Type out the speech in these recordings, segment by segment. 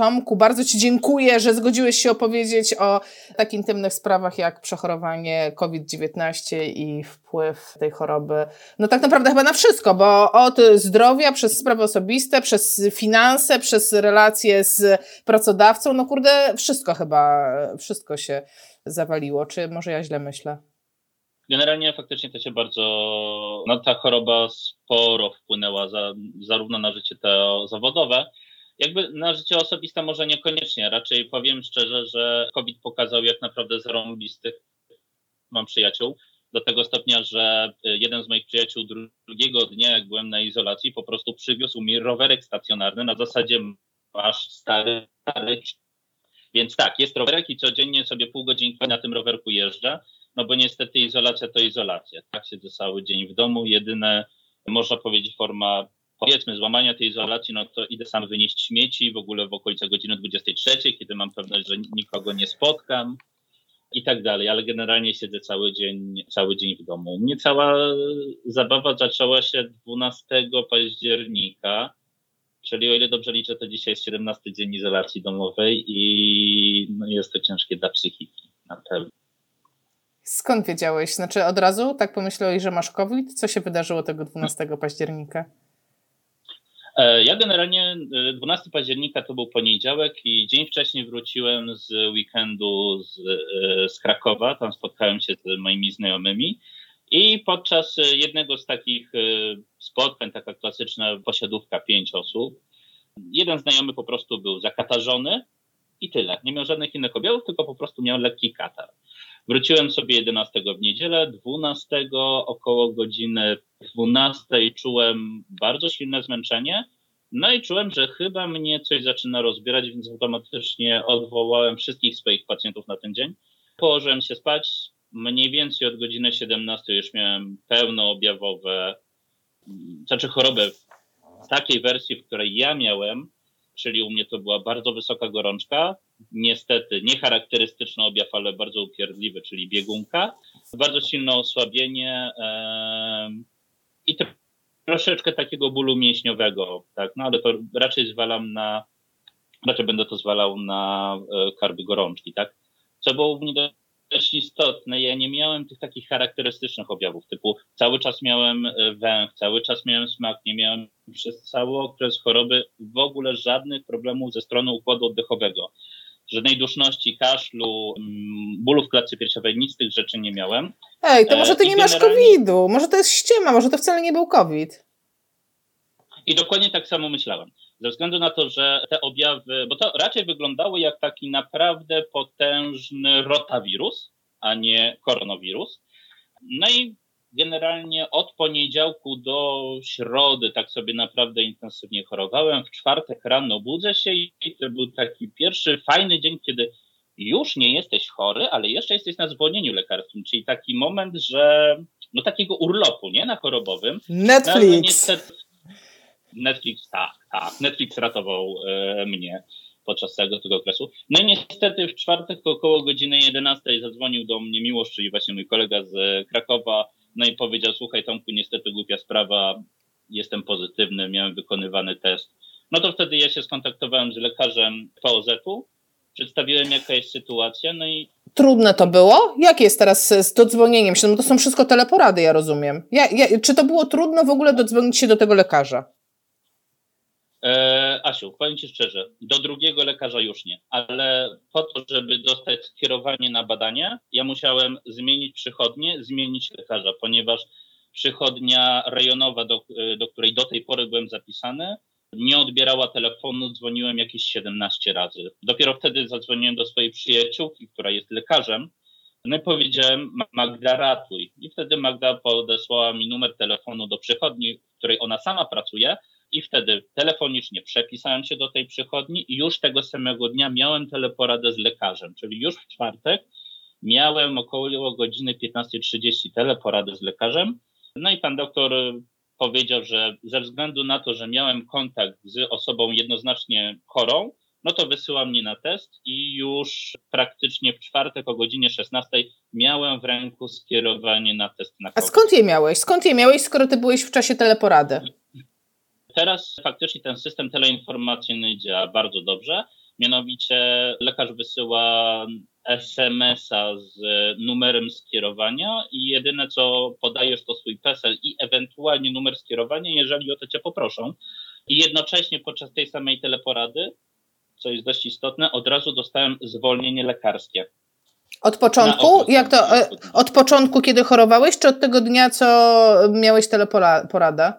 Tomku, bardzo Ci dziękuję, że zgodziłeś się opowiedzieć o tak intymnych sprawach jak przechorowanie COVID-19 i wpływ tej choroby. No tak naprawdę chyba na wszystko, bo od zdrowia, przez sprawy osobiste, przez finanse, przez relacje z pracodawcą, no kurde, wszystko chyba, wszystko się zawaliło. Czy może ja źle myślę? Generalnie faktycznie to się bardzo, no ta choroba sporo wpłynęła za, zarówno na życie to zawodowe, jakby na życie osobiste może niekoniecznie. Raczej powiem szczerze, że COVID pokazał, jak naprawdę zarąbistych mam przyjaciół. Do tego stopnia, że jeden z moich przyjaciół drugiego dnia, jak byłem na izolacji, po prostu przywiózł mi rowerek stacjonarny na zasadzie masz stary, stary. Więc tak, jest rowerek i codziennie sobie pół godzinki na tym rowerku jeżdżę no bo niestety izolacja to izolacja. Tak, siedzę cały dzień w domu. Jedyne, można powiedzieć, forma powiedzmy złamania tej izolacji, no to idę sam wynieść śmieci w ogóle w okolice godziny 23, kiedy mam pewność, że nikogo nie spotkam i tak dalej, ale generalnie siedzę cały dzień, cały dzień w domu. Mnie cała zabawa zaczęła się 12 października, czyli o ile dobrze liczę, to dzisiaj jest 17 dzień izolacji domowej i no jest to ciężkie dla psychiki, na pewno. Skąd wiedziałeś? Znaczy od razu tak pomyślałeś, że masz COVID? Co się wydarzyło tego 12 października? E, ja generalnie 12 e, października to był poniedziałek i dzień wcześniej wróciłem z weekendu z, e, z Krakowa. Tam spotkałem się z moimi znajomymi i podczas jednego z takich spotkań, taka klasyczna posiadówka, pięć osób, jeden znajomy po prostu był zakatarzony i tyle. Nie miał żadnych innych objawów, tylko po prostu miał lekki katar. Wróciłem sobie 11 w niedzielę, 12 około godziny 12 czułem bardzo silne zmęczenie. No i czułem, że chyba mnie coś zaczyna rozbierać, więc automatycznie odwołałem wszystkich swoich pacjentów na ten dzień. Położyłem się spać. Mniej więcej od godziny 17 już miałem pełnoobjawowe, znaczy chorobę w takiej wersji, w której ja miałem, czyli u mnie to była bardzo wysoka gorączka, niestety niecharakterystyczny objaw, ale bardzo upierdliwy, czyli biegunka, bardzo silne osłabienie i troszeczkę takiego bólu mięśniowego, tak, no ale to raczej zwalam na, raczej będę to zwalał na e, karby gorączki, tak, co było u mnie dość istotne. Ja nie miałem tych takich charakterystycznych objawów, typu cały czas miałem e, węch, cały czas miałem smak, nie miałem przez cały okres choroby w ogóle żadnych problemów ze strony układu oddechowego. Żadnej duszności, kaszlu, mm, bólu w klatce piersiowej, nic z tych rzeczy nie miałem. Ej, to może ty e, nie masz COVID-u, może to jest ściema, może to wcale nie był COVID. I dokładnie tak samo myślałem. Ze względu na to, że te objawy, bo to raczej wyglądały jak taki naprawdę potężny rotawirus, a nie koronawirus. No i generalnie od poniedziałku do środy tak sobie naprawdę intensywnie chorowałem. W czwartek rano budzę się i to był taki pierwszy fajny dzień, kiedy już nie jesteś chory, ale jeszcze jesteś na zwolnieniu lekarskim, czyli taki moment, że no takiego urlopu, nie, na chorobowym. Netflix. No, niestety, Netflix, tak, tak. Netflix ratował e, mnie podczas całego tego okresu. No i niestety w czwartek około godziny 11 zadzwonił do mnie Miłosz, czyli właśnie mój kolega z Krakowa, no i powiedział, słuchaj Tomku, niestety głupia sprawa, jestem pozytywny, miałem wykonywany test. No to wtedy ja się skontaktowałem z lekarzem POZ-u, przedstawiłem jaka jest sytuacja, no i Trudne to było? Jak jest teraz z dodzwonieniem się? No to są wszystko teleporady, ja rozumiem. Ja, ja, czy to było trudno w ogóle dodzwonić się do tego lekarza? E, Asiu, powiem Ci szczerze, do drugiego lekarza już nie, ale po to, żeby dostać skierowanie na badanie, ja musiałem zmienić przychodnię, zmienić lekarza, ponieważ przychodnia rejonowa, do, do której do tej pory byłem zapisany, nie odbierała telefonu, dzwoniłem jakieś 17 razy. Dopiero wtedy zadzwoniłem do swojej przyjaciółki, która jest lekarzem, no i powiedziałem, Magda ratuj. I wtedy Magda podesłała mi numer telefonu do przychodni, w której ona sama pracuje, i wtedy telefonicznie przepisałem się do tej przychodni i już tego samego dnia miałem teleporadę z lekarzem, czyli już w czwartek miałem około godziny 15.30 teleporadę z lekarzem. No i pan doktor powiedział, że ze względu na to, że miałem kontakt z osobą jednoznacznie chorą, no to wysyła mnie na test i już praktycznie w czwartek o godzinie 16 miałem w ręku skierowanie na test na COVID. A skąd je miałeś? Skąd je miałeś, skoro ty byłeś w czasie teleporady? Teraz faktycznie ten system teleinformacyjny działa bardzo dobrze. Mianowicie lekarz wysyła SMS-a z numerem skierowania i jedyne co podajesz to swój PESEL i ewentualnie numer skierowania, jeżeli o to cię poproszą. I jednocześnie podczas tej samej teleporady, co jest dość istotne, od razu dostałem zwolnienie lekarskie. Od początku? Jak to? E, od początku, kiedy chorowałeś, czy od tego dnia, co miałeś teleporadę?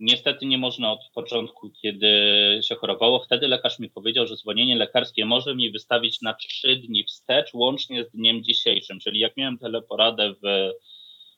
Niestety nie można od początku, kiedy się chorowało. Wtedy lekarz mi powiedział, że zwolnienie lekarskie może mi wystawić na trzy dni wstecz, łącznie z dniem dzisiejszym. Czyli jak miałem teleporadę w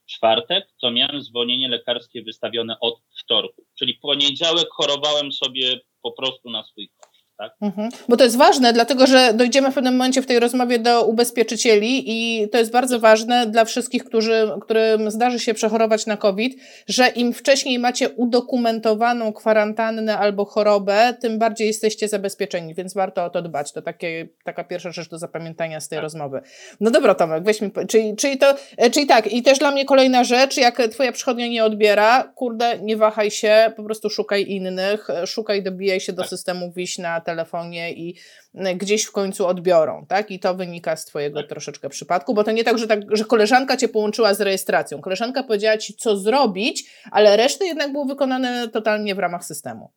czwartek, to miałem zwolnienie lekarskie wystawione od wtorku. Czyli poniedziałek chorowałem sobie po prostu na swój koszt tak? Mhm. Bo to jest ważne, dlatego że dojdziemy w pewnym momencie w tej rozmowie do ubezpieczycieli i to jest bardzo ważne dla wszystkich, którzy, którym zdarzy się przechorować na COVID, że im wcześniej macie udokumentowaną kwarantannę albo chorobę, tym bardziej jesteście zabezpieczeni, więc warto o to dbać. To takie, taka pierwsza rzecz do zapamiętania z tej tak. rozmowy. No dobra, Tomek, weź mi, czyli, czyli to, e, czyli tak, i też dla mnie kolejna rzecz, jak twoja przychodnia nie odbiera, kurde, nie wahaj się, po prostu szukaj innych, szukaj, dobijaj się do tak. systemu, wiś na telefonie i e, gdzieś w końcu odbiorą, tak? I to wynika z twojego tak. troszeczkę przypadku, bo to nie tak, że, tak, że koleżanka cię połączyła z rejestracją. Koleżanka powiedziała ci, co zrobić, ale reszty jednak było wykonane totalnie w ramach systemu.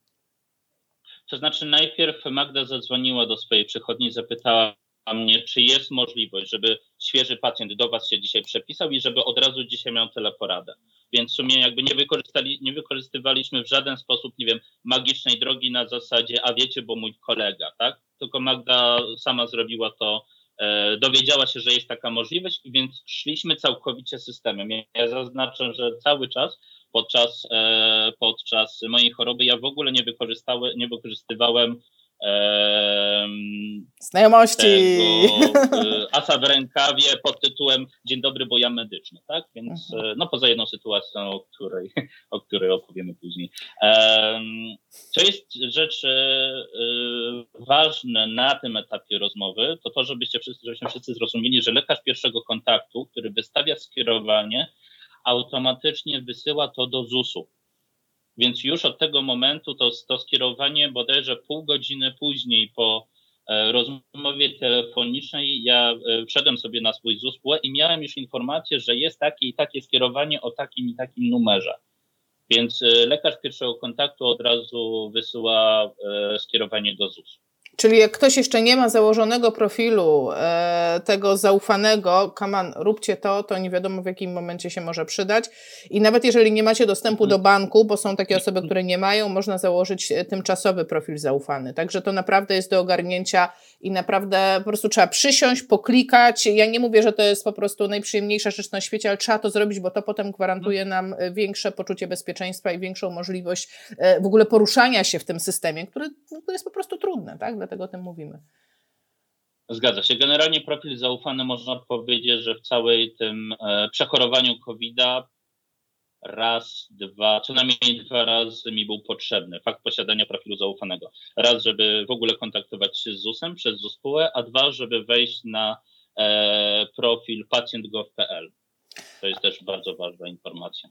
To znaczy najpierw Magda zadzwoniła do swojej przychodni, zapytała mnie, czy jest możliwość, żeby świeży pacjent do Was się dzisiaj przepisał i żeby od razu dzisiaj miał teleporadę. Więc w sumie jakby nie, wykorzystali, nie wykorzystywaliśmy w żaden sposób, nie wiem, magicznej drogi na zasadzie, a wiecie, bo mój kolega, tak? Tylko Magda sama zrobiła to, e, dowiedziała się, że jest taka możliwość, więc szliśmy całkowicie systemem. Ja zaznaczam, że cały czas podczas, e, podczas mojej choroby ja w ogóle nie, nie wykorzystywałem Znajomości. Tego, y, asa w rękawie pod tytułem Dzień dobry, bo ja medyczny, tak? Więc mhm. E, no poza jedną sytuacją, o której, o której opowiemy później. Co jest rzecz e, e, ważna na tym etapie rozmowy, to to, żebyście wszyscy, żebyśmy wszyscy zrozumieli, że lekarz pierwszego kontaktu, który wystawia skierowanie, automatycznie wysyła to do ZUS-u. Więc już od tego momentu to, to skierowanie bodajże pół godziny później po e, rozmowie telefonicznej ja e, wszedłem sobie na swój ZUS i miałem już informację, że jest takie i takie skierowanie o takim i takim numerze. Więc e, lekarz pierwszego kontaktu od razu wysyła skierowanie do ZUS. Czyli jak ktoś jeszcze nie ma założonego profilu e, tego zaufanego, kaman, róbcie to, to nie wiadomo w jakim momencie się może przydać. I nawet jeżeli nie macie dostępu do banku, bo są takie osoby, które nie mają, można założyć e, tymczasowy profil zaufany. Także to naprawdę jest do ogarnięcia i naprawdę po prostu trzeba przysiąść, poklikać. Ja nie mówię, że to jest po prostu najprzyjemniejsza rzecz na świecie, ale trzeba to zrobić, bo to potem gwarantuje nam e, większe poczucie bezpieczeństwa i większą możliwość e, w ogóle poruszania się w tym systemie, który, który no, jest po prostu trudny, tak? dlatego o tym mówimy. Zgadza się. Generalnie profil zaufany można powiedzieć, że w całej tym e, przechorowaniu COVID-a raz, dwa, co najmniej dwa razy mi był potrzebny fakt posiadania profilu zaufanego. Raz, żeby w ogóle kontaktować się z ZUS-em przez ZUS-PUE, a dwa, żeby wejść na e, profil pacjent.gov.pl. To jest też bardzo ważna informacja.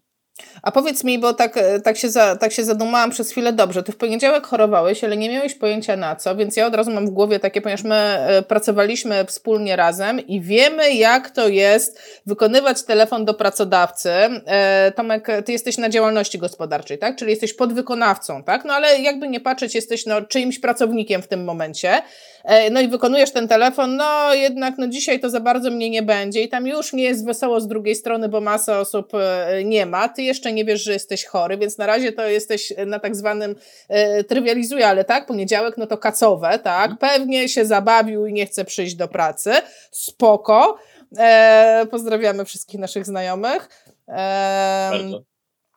A powiedz mi, bo tak, e, tak, się za, tak się zadumałam przez chwilę, dobrze, ty w poniedziałek chorowałeś, ale nie miałeś pojęcia na co, więc ja od razu mam w głowie takie, ponieważ my e, pracowaliśmy wspólnie razem i wiemy, jak to jest wykonywać telefon do pracodawcy. E, Tomek, ty jesteś na działalności gospodarczej, tak? Czyli jesteś podwykonawcą, tak? No ale jakby nie patrzeć, jesteś no, czyimś pracownikiem w tym momencie. E, no i wykonujesz ten telefon, no jednak no dzisiaj to za bardzo mnie nie będzie i tam już nie jest wesoło z drugiej strony, bo masa osób e, nie ma, ty jeszcze nie wiesz, że jesteś chory, więc na razie to jesteś na tak zwanym, e, trywializuję, ale tak, poniedziałek no to kacowe, tak, mhm. pewnie się zabawił i nie chce przyjść do pracy, spoko, e, pozdrawiamy wszystkich naszych znajomych. E,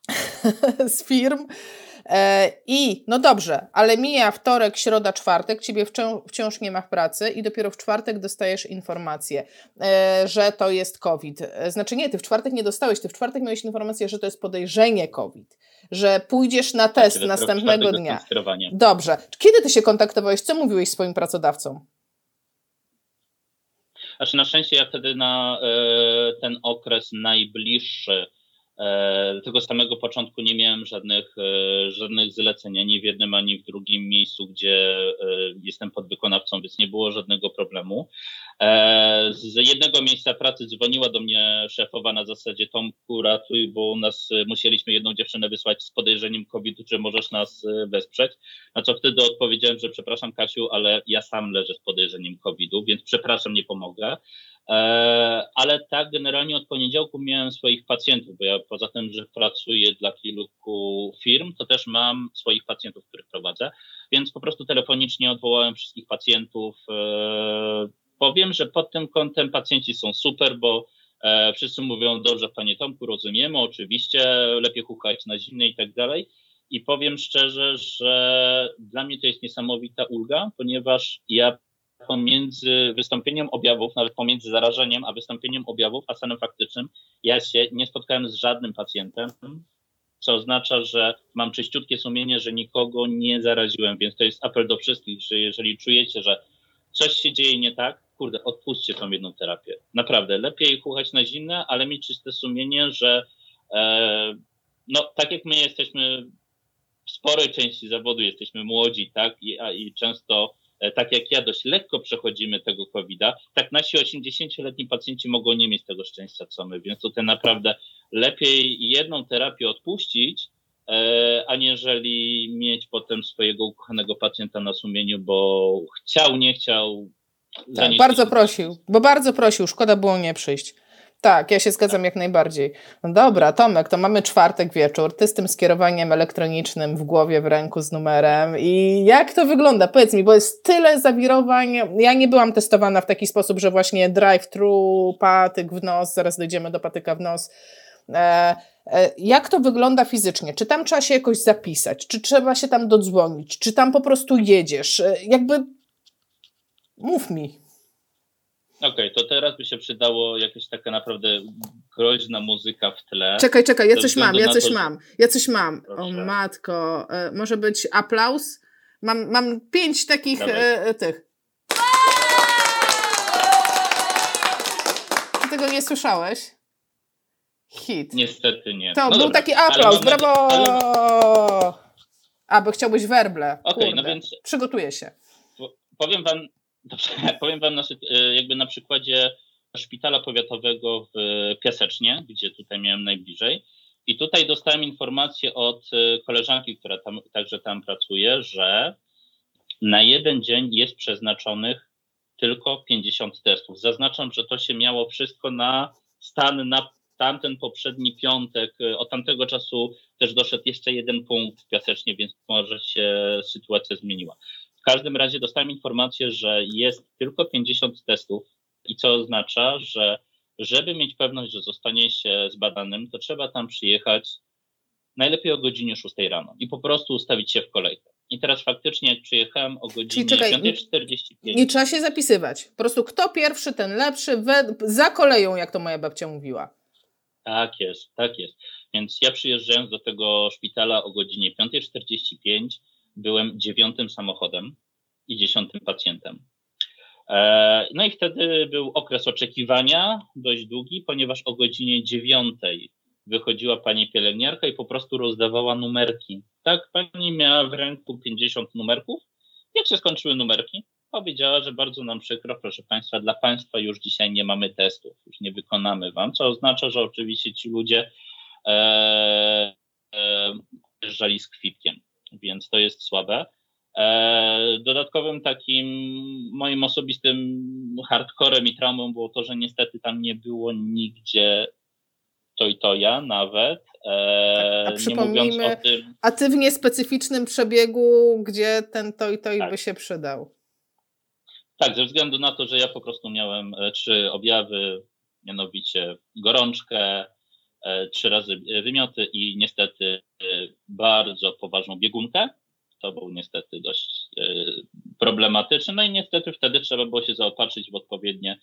z firm. E, I no dobrze, ale mija wtorek, środa, czwartek, ciebie wciąż nie ma w pracy i dopiero w czwartek dostajesz informację, e, że to jest COVID. E, znaczy nie, ty w czwartek nie dostałeś, ty w czwartek miałeś informację, że to jest podejrzenie COVID, że pójdziesz na tak, test tak, następnego dnia. Dobrze. Kiedy ty się kontaktowałeś? Co mówiłeś swoim pracodawcom? Znaczy na szczęście ja wtedy na ten okres najbliższy E, tego samego początku nie miałem żadnych, e, żadnych zleceń ani w jednym, ani w drugim miejscu, gdzie e, jestem podwykonawcą, więc nie było żadnego problemu. Z jednego miejsca pracy dzwoniła do mnie szefowa na zasadzie Tomku ratuj, bo u nas musieliśmy jedną dziewczynę wysłać z podejrzeniem COVID-u, czy możesz nas wesprzeć. Na co wtedy odpowiedziałem, że przepraszam Kasiu, ale ja sam leżę z podejrzeniem COVID-u, więc przepraszam, nie pomogę. E, ale tak, generalnie od poniedziałku miałem swoich pacjentów, bo ja poza tym, że pracuję dla kilku firm, to też mam swoich pacjentów, których prowadzę, więc po prostu telefonicznie odwołałem wszystkich pacjentów. E, powiem, że pod tym kątem pacjenci są super, bo e, wszyscy mówią, dobrze, panie Tomku, rozumiemy, oczywiście, lepiej hukać na zimne i tak dalej. I powiem szczerze, że dla mnie to jest niesamowita ulga, ponieważ ja pomiędzy wystąpieniem objawów, nawet pomiędzy zarażeniem a wystąpieniem objawów, a stanem faktycznym, ja się nie spotkałem z żadnym pacjentem, co oznacza, że mam czyściutkie sumienie, że nikogo nie zaraziłem, więc to jest apel do wszystkich, że jeżeli czujecie, że coś się dzieje nie tak, kurde, odpuśćcie tą jedną terapię. Naprawdę, lepiej chuchać na zimne, ale mieć czyste sumienie, że e, no, tak jak my jesteśmy w sporej części zawodu, jesteśmy młodzi, tak, i, a, i często tak jak ja, dość lekko przechodzimy tego COVID-a, tak nasi 80-letni pacjenci mogą nie mieć tego szczęścia, co my. Więc tutaj naprawdę lepiej jedną terapię odpuścić, e, aniżeli mieć potem swojego ukochanego pacjenta na sumieniu, bo chciał, nie chciał. Tak, bardzo prosił, bo bardzo prosił, szkoda było nie przyjść. Tak, ja się zgadzam jak najbardziej. No dobra, Tomek, to mamy czwartek wieczór, ty z tym skierowaniem elektronicznym w głowie, w ręku z numerem i jak to wygląda? Powiedz mi, bo jest tyle zawirowań. Ja nie byłam testowana w taki sposób, że właśnie drive-thru, patyk w nos, zaraz dojdziemy do patyka w nos. E, e, jak to wygląda fizycznie? Czy tam trzeba się jakoś zapisać? Czy trzeba się tam dodzwonić? Czy tam po prostu jedziesz? E, jakby mów mi. Okej, okay, to teraz by się przydało jakaś taka naprawdę groźna muzyka w tle. Czekaj, czekaj, ja coś mam, ja coś to, mam, ja coś mam. O matko, e, może być aplauz? Mam, mam pięć takich e, tych. Ty tego nie słyszałeś? Hit. Niestety nie. To no był dobra, taki aplauz, brawo! Ale... A, bo chciałbyś werble. Okej, okay, no więc... Przygotuję się. Powiem wam, Dobrze, powiem Wam na, e, jakby na przykładzie szpitala powiatowego w Piasecznie, gdzie tutaj miałem najbliżej. I tutaj dostałem informację od e, koleżanki, która tam, także tam pracuje, że na jeden dzień jest przeznaczonych tylko 50 testów. Zaznaczam, że to się miało wszystko na stan na tamten poprzedni piątek. E, od tamtego czasu też doszedł jeszcze jeden punkt w Piasecznie, więc może się sytuacja zmieniła. W każdym razie dostałem informację, że jest tylko 50 testów i co oznacza, że żeby mieć pewność, że zostanie się zbadanym, to trzeba tam przyjechać najlepiej o godzinie 6 rano i po prostu ustawić się w kolejkę. I teraz faktycznie, jak przyjechałem o godzinie 5.45. Nie trzeba się zapisywać. Po prostu kto pierwszy, ten lepszy, we, za koleją, jak to moja babcia mówiła. Tak jest, tak jest. Więc ja przyjeżdżając do tego szpitala o godzinie 5.45, byłem dziewiątym samochodem i dziesiątym pacjentem. E, no i wtedy był okres oczekiwania dość długi, ponieważ o godzinie dziewiątej wychodziła pani pielęgniarka i po prostu rozdawała numerki. Tak, pani miała w ręku 50 numerków. Jak się skończyły numerki, powiedziała, że bardzo nam przykro, proszę Państwa, dla Państwa już dzisiaj nie mamy testów, już nie wykonamy Wam, co oznacza, że oczywiście ci ludzie e, e, z kwitkiem więc to jest słabe. E, dodatkowym takim moim osobistym hardcorem i traumą było to, że niestety tam nie było nigdzie to i to ja nawet. E, a przypomnijmy, tym... a ty w niespecyficznym przebiegu, gdzie ten to i to tak. by się przydał. Tak, ze względu na to, że ja po prostu miałem e, trzy objawy, mianowicie gorączkę, trzy razy wymioty i niestety e, bardzo poważną biegunkę. To był niestety dość e, problematyczny. No i niestety wtedy trzeba było się zaopatrzyć w odpowiednie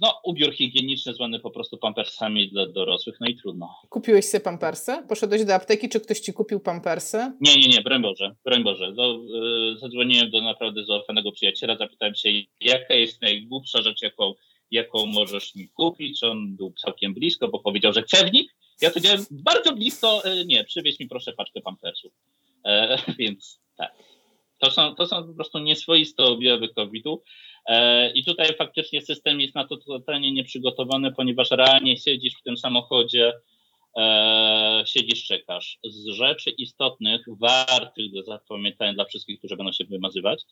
no, ubiór higieniczny zwany po prostu pampersami dla dorosłych, no i trudno. Kupiłeś sobie pampersy? Poszedłeś do apteki, czy ktoś ci kupił pampersy? Nie, nie, nie, broń Boże, broń Boże. Do, zadzwoniłem do naprawdę zaofanego przyjaciela, zapytałem się, jaka jest najgłupsza rzecz, jaką jaką możesz mi kupić. On był całkiem blisko, bo powiedział, że cewnik. Ja powiedziałem, bardzo blisko, e, nie, przywieź mi proszę paczkę pampersów. E, więc tak. To są, to są po prostu nieswoiste objawy COVID-u. E, I tutaj faktycznie system jest na to totalnie nieprzygotowany, ponieważ realnie siedzisz w tym samochodzie, e, siedzisz, czekasz. Z rzeczy istotnych, wartych do zapamiętania dla wszystkich, którzy będą się wymazywać,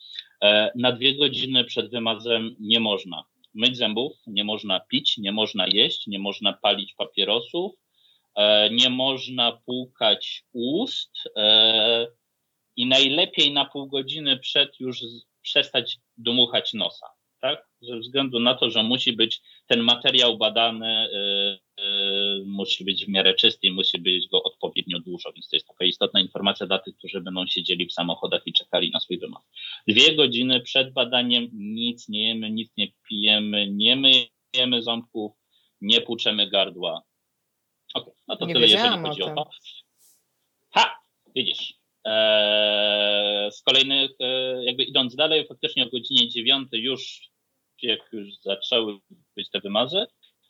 e, na dwie godziny przed wymazem nie można myć zębów, nie można pić, nie można jeść, nie można palić papierosów, e, nie można płukać ust e, i najlepiej na pół godziny przed już przestać dmuchać nosa, tak? Ze względu na to, że musi być ten materiał badany, yy, yy, musi być w miarę czysty i musi być go odpowiednio dużo, więc to jest taka istotna informacja dla tych, którzy będą siedzieli w samochodach i czekali na swój wymaz. Dwie godziny przed badaniem nic nie jemy, nic nie pijemy, nie myjemy ząbków, nie płuczemy gardła. Okej, okay, no to nie tyle, jeżeli chodzi o, to. Ha! Widzisz, z kolejnych, e, jakby idąc dalej, faktycznie o godzinie 9 już, jak już zaczęły być te wymazy,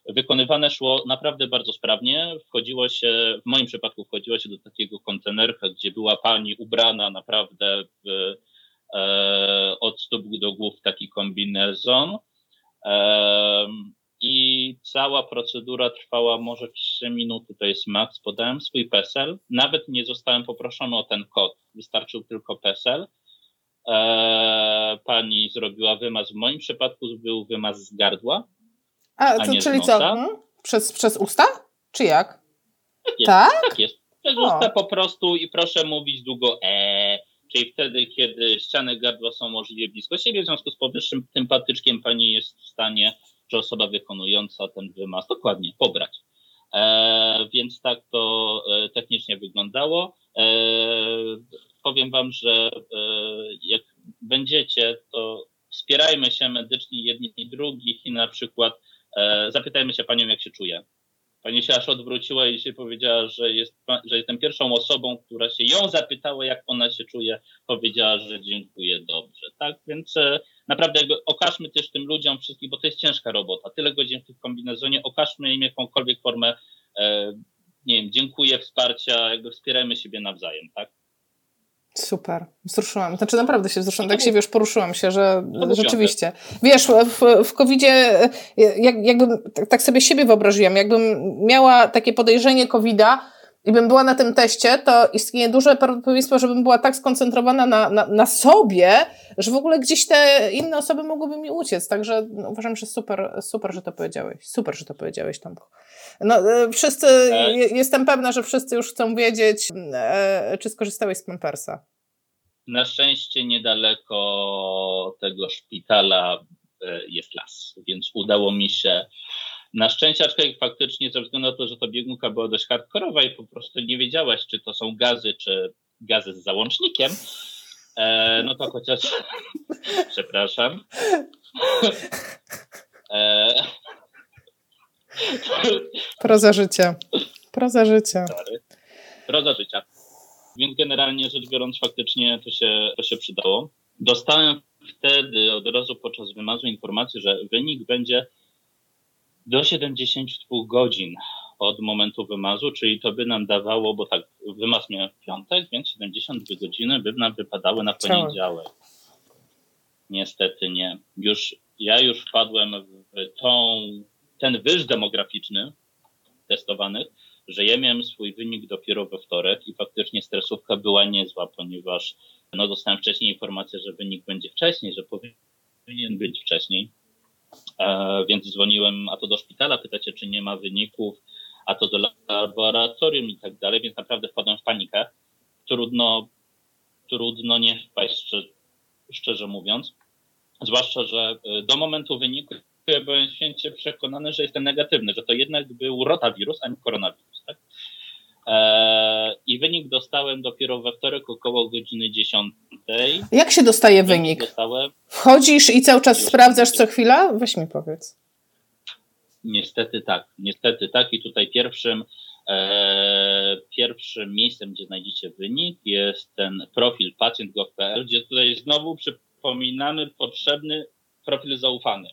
wykonywane szło naprawdę bardzo sprawnie. Wchodziło się, w moim przypadku wchodziło się do takiego kontenerka, gdzie była pani ubrana naprawdę w, e, od stóp do głów taki kombinezon. E, i cała procedura trwała może 3 minuty, to jest max. Podałem swój PESEL, nawet nie zostałem poproszony o ten kod, wystarczył tylko PESEL. Eee, pani zrobiła wymaz, w moim przypadku był wymaz z gardła. A, a to, czyli co? Hmm? Przez, przez usta? Czy jak? Tak jest. Tak, tak jest. Przez o. usta po prostu i proszę mówić długo e, czyli wtedy, kiedy ściany gardła są możliwie blisko siebie, w związku z powyższym tym patyczkiem pani jest w stanie że osoba wykonująca ten wymaz dokładnie pobrać. E, więc tak to e, technicznie wyglądało. E, powiem Wam, że e, jak będziecie, to wspierajmy się medycznie jedni i drugich i na przykład e, zapytajmy się Panią, jak się czuje. Pani się aż odwróciła i się powiedziała, że, jest, że jestem pierwszą osobą, która się ją zapytała, jak ona się czuje. Powiedziała, że dziękuję dobrze. Tak więc e, naprawdę okażmy też tym ludziom wszystkim, bo to jest ciężka robota. Tyle godzin w tym kombinezonie, okażmy im jakąkolwiek formę, e, nie wiem, dziękuję, wsparcia, jakby wspierajmy siebie nawzajem, tak? Super, wzruszyłam. Znaczy naprawdę się wzruszyłam, tak się wiesz, poruszyłam się, że rzeczywiście. Wiesz, w, w COVID-zie, jak, jakbym, tak sobie siebie wyobraziłam, jakbym miała takie podejrzenie COVID-a i bym była na tym teście, to istnieje duże prawdopodobieństwo, żebym była tak skoncentrowana na, na, na sobie, że w ogóle gdzieś te inne osoby mogłyby mi uciec. Także no, uważam, że super, super, że to powiedziałeś. Super, że to powiedziałeś, Tomku. No, e, wszyscy, tak. jestem pewna, że wszyscy już chcą wiedzieć, e, czy skorzystałeś z Pampersa. Na szczęście niedaleko tego szpitala e, jest las, więc udało mi się na szczęście, aczkolwiek faktycznie ze względu na to, że to biegunka była dość hardkorowa i po prostu nie wiedziałaś, czy to są gazy, czy gazy z załącznikiem, e, no to chociaż przepraszam. E, Proza życia. Proza życia. Sorry. Proza życia. Więc generalnie rzecz biorąc, faktycznie to się, to się przydało. Dostałem wtedy od razu podczas wymazu informację, że wynik będzie do 72 godzin od momentu wymazu, czyli to by nam dawało, bo tak, wymaz miał w piątek, więc 72 godziny by nam wypadały na poniedziałek. Niestety nie. Już, ja już wpadłem w tą ten wyż demograficzny testowanych, że ja miałem swój wynik dopiero we wtorek i faktycznie stresówka była niezła, ponieważ no, dostałem wcześniej informację, że wynik będzie wcześniej, że powinien być wcześniej. E, więc dzwoniłem a to do szpitala, pytacie, czy nie ma wyników, a to do laboratorium i tak dalej, więc naprawdę wpadłem w panikę. Trudno, trudno nie wpaść, szczerze mówiąc. Zwłaszcza, że e, do momentu wyniku byłem święcie przekonany, że jestem negatywny, że to jednak był rotawirus, a nie koronawirus. Tak? I wynik dostałem dopiero we wtorek około godziny 10. Jak się dostaje wynik? Dostałem... Wchodzisz i cały czas sprawdzasz co chwila? Weź mi powiedz. Niestety tak, niestety tak. I tutaj pierwszym, e, pierwszym miejscem, gdzie znajdziecie wynik, jest ten profil pacjent.gov.pl, gdzie tutaj znowu przypominamy potrzebny profil zaufany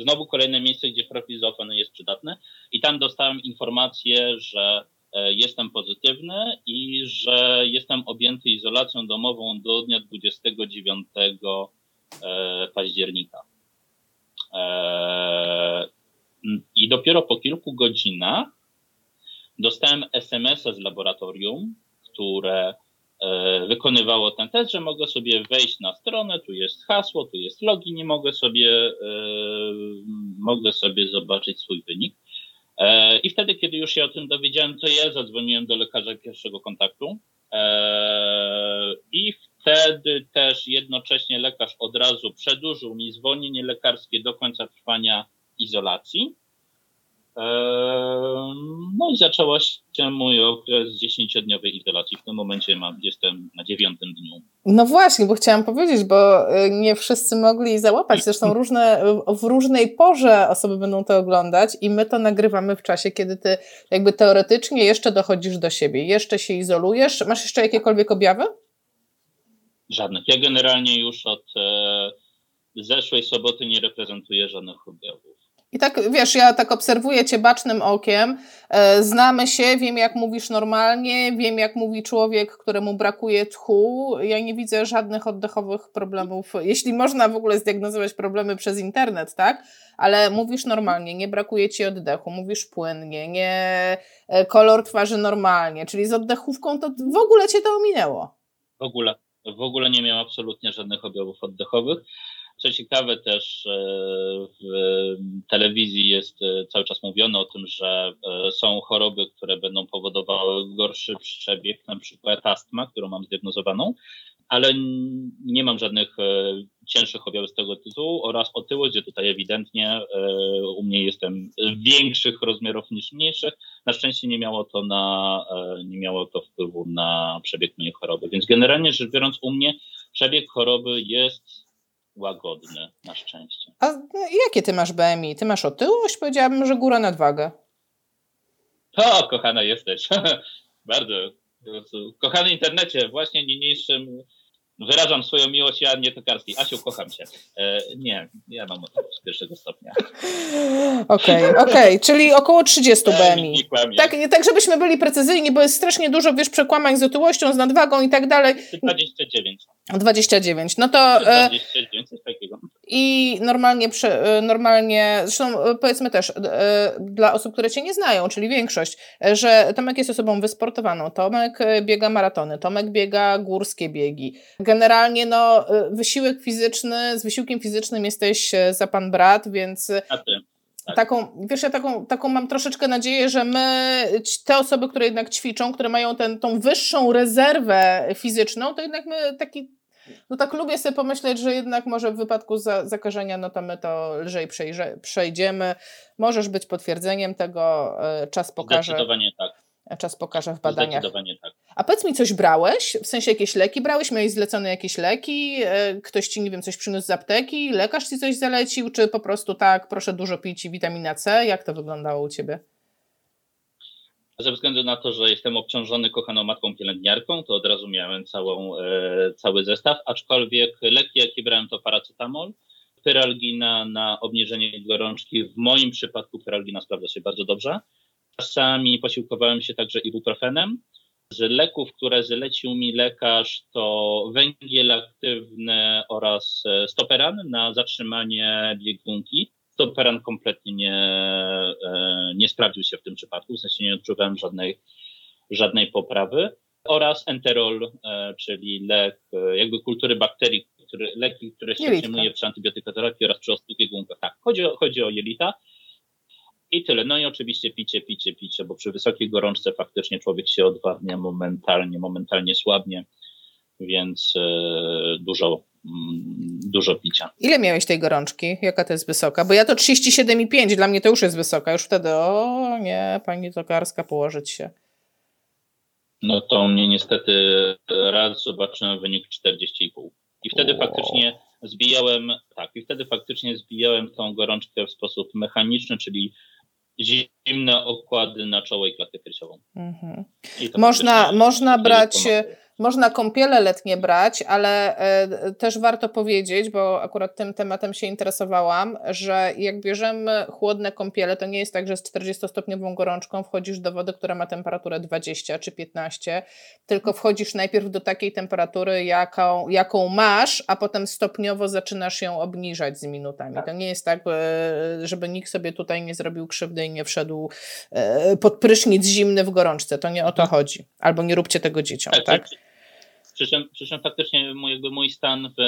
Znowu kolejne miejsce, gdzie profil zaufany jest przydatny i tam dostałem informację, że jestem pozytywny i że jestem objęty izolacją domową do dnia 29 e, października. E, I dopiero po kilku godzinach dostałem SMS-a z laboratorium, które E, wykonywało ten test, że mogę sobie wejść na stronę, tu jest hasło, tu jest login i mogę sobie, e, mogę sobie zobaczyć swój wynik. E, I wtedy, kiedy już się o tym dowiedziałem, to ja zadzwoniłem do lekarza pierwszego kontaktu. I wtedy też jednocześnie lekarz od razu przedłużył mi zwolnienie lekarskie do końca trwania izolacji. No i zaczęła się mój okres dziesięciodniowej izolacji. W tym momencie mam, jestem na dziewiątym dniu. No właśnie, bo chciałam powiedzieć, bo y, nie wszyscy mogli załapać. Zresztą różne, w różnej porze osoby będą to oglądać i my to nagrywamy w czasie, kiedy ty jakby teoretycznie jeszcze dochodzisz do siebie, jeszcze się izolujesz. Masz jeszcze jakiekolwiek objawy? Żadnych. Ja generalnie już od e, zeszłej soboty nie reprezentuję żadnych objawów. I tak, wiesz, ja tak obserwuję cię bacznym okiem, e, znamy się, wiem jak mówisz normalnie, wiem jak mówi człowiek, któremu brakuje tchu. Ja nie widzę żadnych oddechowych problemów, jeśli można w ogóle zdiagnozować problemy przez internet, tak? Ale mówisz normalnie, nie brakuje ci oddechu, mówisz płynnie, nie e, kolor twarzy normalnie, czyli z oddechówką to w ogóle cię to ominęło. W ogóle, w ogóle nie miałem absolutnie żadnych objawów oddechowych. Co ciekawe też e, w telewizji jest e, cały czas mówione o tym, że e, są choroby, które będą powodowały gorszy przebieg, na przykład astma, którą mam zdiagnozowaną, ale nie mam żadnych cięższych objawów z tego tytułu oraz otyłość, gdzie tutaj ewidentnie u mnie jestem większych rozmiarów niż mniejszych. Na szczęście nie miało to na, nie miało to wpływu na przebieg mojej choroby. Więc generalnie rzecz biorąc u mnie przebieg choroby jest łagodny, na szczęście. A no, jakie ty masz BMI? Ty masz otyłość? Powiedziałabym, że góra nadwagę. O, kochana jesteś. Bardzo. Kochany internecie, właśnie niniejszym wyrażam swoją miłość Joannie Tokarskiej. Asiu, kocham cię. E, nie, ja mam z pierwszego stopnia. Okej, okay, okej, okay. czyli około 30 BMI. Tak, tak, żebyśmy byli precyzyjni, bo jest strasznie dużo, wiesz, przekłamań z otyłością, z nadwagą i tak dalej. 29. 29, no to... 29, e, coś takiego. I normalnie, e, normalnie, zresztą e, powiedzmy też dla osób, które cię nie znają, czyli większość, że Tomek jest osobą wysportowaną, Tomek biega maratony, Tomek biega górskie biegi. Generalnie no, wysiłek fizyczny, z wysiłkiem fizycznym jesteś za pan brat, więc... A ty. Tak. Taką, wiesz, ja taką, taką mam troszeczkę nadzieję, że my, te osoby, które jednak ćwiczą, które mają ten, tą wyższą rezerwę fizyczną, to jednak my taki no tak lubię sobie pomyśleć, że jednak może w wypadku za, zakażenia, no to my to lżej przejrze, przejdziemy. Możesz być potwierdzeniem tego, e, czas pokaże. Zdecydowanie tak. Czas pokaże w badaniach. Zdecydowanie tak. A powiedz mi, coś brałeś? W sensie jakieś leki brałeś? Miałeś zlecone jakieś leki? E, ktoś ci, nie wiem, coś przyniósł z apteki? Lekarz ci coś zalecił? Czy po prostu tak, proszę dużo pić witamina C? Jak to wyglądało u ciebie? Ze względu na to, że jestem obciążony kochaną matką pielęgniarką, to od razu miałem całą, e, cały zestaw, aczkolwiek leki, jakie brałem, to paracetamol, pyralgina na obniżenie gorączki. W moim przypadku pyralgina sprawdza się bardzo dobrze. Czasami posiłkowałem się także ibuprofenem. Z leków, które zlecił mi lekarz, to węgiel aktywny oraz e, stoperan na zatrzymanie biegunki stoperan kompletnie nie, e, nie sprawdził się w tym przypadku, w sensie nie odczuwałem żadnej, żadnej poprawy. Oraz enterol, e, czyli lek e, jakby kultury bakterii, który, leki, które się przyjmuje przy antybiotykoterapii oraz przy ostrych biegunkach. Tak, chodzi o, chodzi o jelita. I tyle. No i oczywiście picie, picie, picie, bo przy wysokiej gorączce faktycznie człowiek się odwadnia momentalnie, momentalnie słabnie, więc dużo dużo picia. Ile miałeś tej gorączki? Jaka to jest wysoka? Bo ja to 37,5, dla mnie to już jest wysoka. Już wtedy, o nie, pani Tokarska, położyć się. No to mnie niestety raz zobaczyłem wynik 40,5. I wtedy faktycznie zbijałem, tak, i wtedy faktycznie zbijałem tą gorączkę w sposób mechaniczny, czyli zimne okłady na czoło i klatkę piersiową. Mhm. Można, można brać można kąpiele letnie brać, ale e, też warto powiedzieć, bo akurat tym tematem się interesowałam, że jak bierzemy chłodne kąpiele, to nie jest tak, że z 40-stopniową gorączką wchodzisz do wody, która ma temperaturę 20 czy 15, tylko wchodzisz najpierw do takiej temperatury, jaką, jaką masz, a potem stopniowo zaczynasz ją obniżać z minutami. To nie jest tak, e, żeby nikt sobie tutaj nie zrobił krzywdy i nie wszedł e, pod prysznic zimny w gorączce. To nie o to chodzi. Albo nie róbcie tego dzieciom, tak? Przy czym, przy czym faktycznie mój, jakby mój stan w,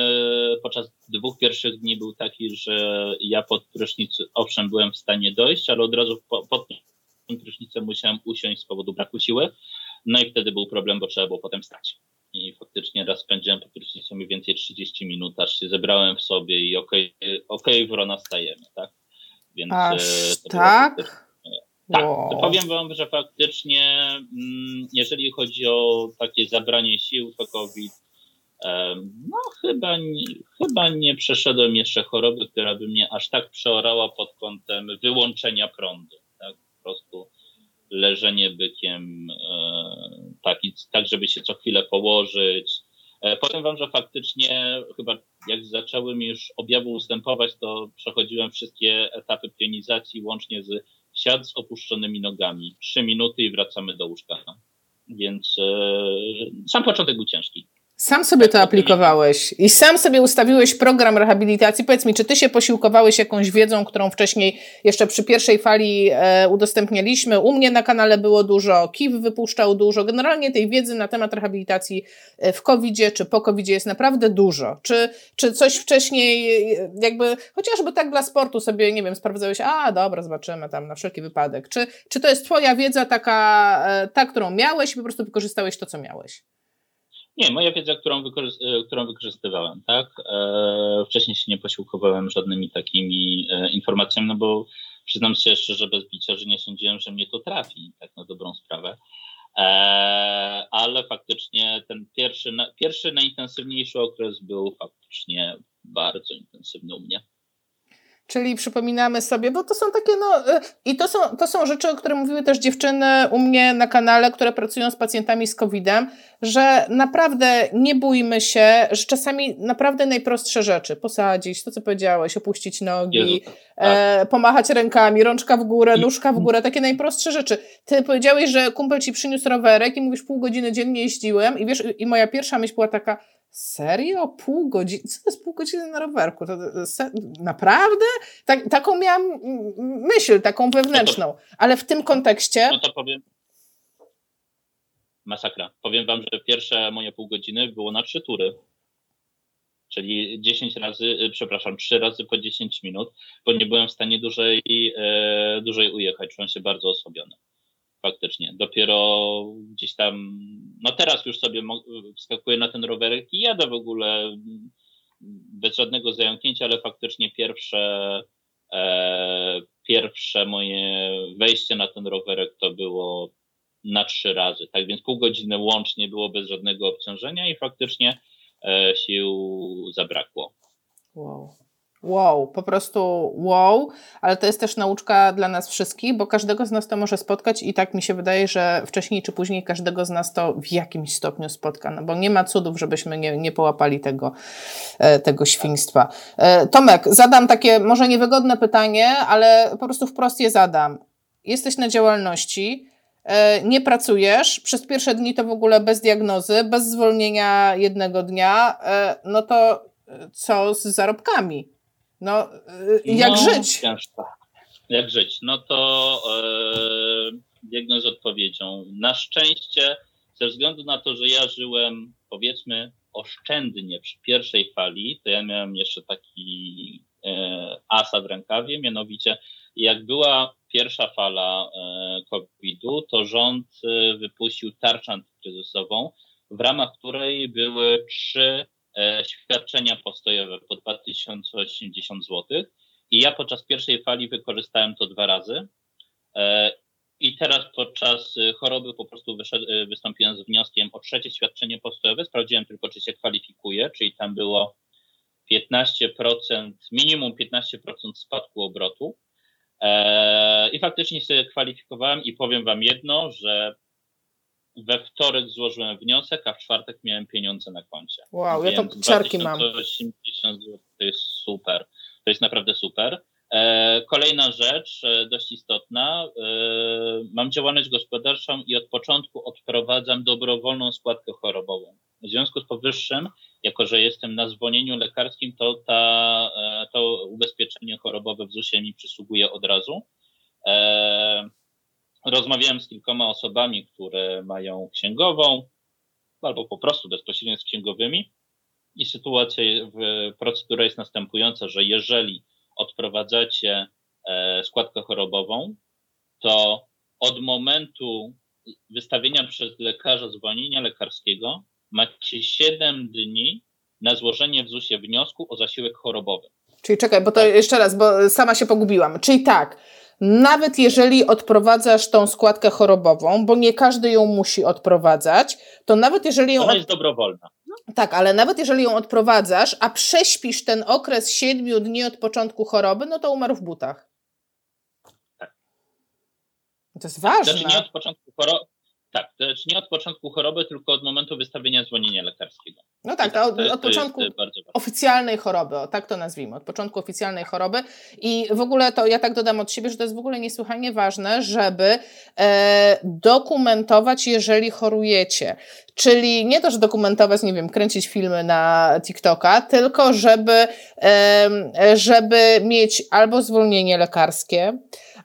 podczas dwóch pierwszych dni był taki, że ja pod prysznic owszem byłem w stanie dojść, ale od razu po, pod tym prysznicem musiałem usiąść z powodu braku siły. No i wtedy był problem, bo trzeba było potem stać. I faktycznie raz spędziłem pod prysznicem mniej więcej 30 minut, aż się zebrałem w sobie i okej, okay, okay, wrona stajemy, tak? Więc Aż e, tak? Tak, wow. powiem wam, że faktycznie, mm, jeżeli chodzi o takie zabranie sił, to COVID, no chyba, chyba nie przeszedłem jeszcze choroby, która by mnie aż tak przeorała pod kątem wyłączenia prądu. Tak, po prostu leżenie bykiem, tak, tak żeby się co chwilę położyć. E, powiem wam, że faktycznie chyba jak zaczęły mi już objawy ustępować, to przechodziłem wszystkie etapy pionizacji łącznie z siad z opuszczonymi nogami. Trzy minuty i wracamy do łóżka. Więc e, sam początek był ciężki. Sam sobie to aplikowałeś i sam sobie ustawiłeś program rehabilitacji. Powiedz mi, czy ty się posiłkowałeś jakąś wiedzą, którą wcześniej jeszcze przy pierwszej fali e, udostępnialiśmy? U mnie na kanale było dużo, KIW wypuszczał dużo. Generalnie tej wiedzy na temat rehabilitacji e, w covid czy po covid jest naprawdę dużo. Czy, czy coś wcześniej, e, jakby chociażby tak dla sportu sobie, nie wiem, sprawdzałeś, a dobra, zobaczymy tam na wszelki wypadek. Czy, czy to jest twoja wiedza taka, e, ta, którą miałeś i po prostu wykorzystałeś to, co miałeś? Nie, moja wiedza, którą, wykorzy- którą wykorzystywałem, tak? E, wcześniej się nie posiłkowałem żadnymi takimi e, informacjami, no bo przyznam się jeszcze, że bez bicia, że nie sądziłem, że mnie to trafi, tak na dobrą sprawę. E, ale faktycznie ten pierwszy, na, pierwszy najintensywniejszy okres był faktycznie bardzo intensywny u mnie. Czyli przypominamy sobie, bo to są takie, no, y, i to są, to są rzeczy, o które mówiły też dziewczyny u mnie na kanale, które pracują z pacjentami z COVID-em, że naprawdę nie bójmy się, że czasami naprawdę najprostsze rzeczy, posadzić, to co powiedziałeś, opuścić nogi, Jezu, e, tak. pomachać rękami, rączka w górę, nóżka w górę, takie najprostsze rzeczy. Ty powiedziałeś, że kumpel ci przyniósł rowerek i mówisz, pół godziny dziennie jeździłem i wiesz, i moja pierwsza myśl była taka, Serio? Pół godziny? Co to jest pół godziny na rowerku? To, to, naprawdę? Tak, taką miałam myśl, taką wewnętrzną. No to, Ale w tym kontekście... No to powiem... Masakra. Powiem wam, że pierwsze moje pół godziny było na trzy tury. Czyli 10 razy, y, przepraszam, 3 razy po 10 minut, bo nie byłem w stanie dłużej, e, dłużej ujechać. Czułem się bardzo osłabiony faktycznie. Dopiero gdzieś tam, no teraz już sobie wskakuję na ten rowerek i jadę w ogóle bez żadnego zająknięcia, ale faktycznie pierwsze, e, pierwsze moje wejście na ten rowerek to było na trzy razy. Tak więc pół godziny łącznie było bez żadnego obciążenia i faktycznie e, sił zabrakło. Wow. Po prostu wow, ale to jest też nauczka dla nas wszystkich, bo każdego z nas to może spotkać i tak mi się wydaje, że wcześniej czy później każdego z nas to w jakimś stopniu spotka, no bo nie ma cudów, żebyśmy nie, nie połapali tego, e, tego świństwa. E, Tomek, zadam takie może niewygodne pytanie, ale po prostu wprost je zadam. Jesteś na działalności, e, nie pracujesz, przez pierwsze dni to w ogóle bez diagnozy, bez zwolnienia jednego dnia, no to co z zarobkami? No, y, jak no, żyć? Jak żyć? No to e, biegnę z odpowiedzią. Na szczęście, ze względu na to, że ja żyłem, powiedzmy, oszczędnie przy pierwszej fali, to ja miałem jeszcze taki e, asa w rękawie, mianowicie jak była pierwsza fala e, COVID-u, to rząd wypuścił tarczę antykryzysową, w ramach której były trzy świadczenia postojowe po 2080 zł. I ja podczas pierwszej fali wykorzystałem to dwa razy. E, I teraz podczas choroby po prostu e, wystąpiłem z wnioskiem o trzecie świadczenie postojowe. Sprawdziłem tylko, czy się kwalifikuje, czyli tam było 15%, minimum 15% spadku obrotu. I faktycznie się kwalifikowałem i powiem Wam jedno, że we wtorek złożyłem wniosek, a w czwartek miałem pieniądze na koncie. Wow, ja to ciarki mam. 80 zł to jest super. To jest naprawdę super. E, kolejna rzecz, e, dość istotna. E, mam działalność gospodarczą i od początku odprowadzam dobrowolną składkę chorobową. W związku z powyższym, jako że jestem na zwolnieniu lekarskim, to ta, to ubezpieczenie chorobowe w ZUS-ie mi przysługuje od razu. Rozmawiałem z kilkoma osobami, które mają księgową albo po prostu bezpośrednio z księgowymi i sytuacja, procedura jest następująca, że jeżeli odprowadzacie e, składkę chorobową, to od momentu wystawienia przez lekarza zwolnienia lekarskiego macie 7 dni na złożenie w ZUS-ie wniosku o zasiłek chorobowy. Czyli czekaj, bo to tak. jeszcze raz, bo sama się pogubiłam. Czyli tak, nawet jeżeli odprowadzasz tą składkę chorobową, bo nie każdy ją musi odprowadzać, to nawet jeżeli ją. Ona jest dobrowolna. Tak, ale nawet jeżeli ją odprowadzasz, a prześpisz ten okres siedmiu dni od początku choroby, no to umarł w butach. Tak. To jest ważne. Znaczy nie od początku choroby, tak, to znaczy nie od początku choroby, tylko od momentu wystawienia zwolnienia lekarskiego. No tak, to od, od początku oficjalnej choroby, o, tak to nazwijmy, od początku oficjalnej choroby. I w ogóle to ja tak dodam od siebie, że to jest w ogóle niesłychanie ważne, żeby e, dokumentować, jeżeli chorujecie. Czyli nie to, że dokumentować, nie wiem, kręcić filmy na TikToka, tylko żeby, e, żeby mieć albo zwolnienie lekarskie,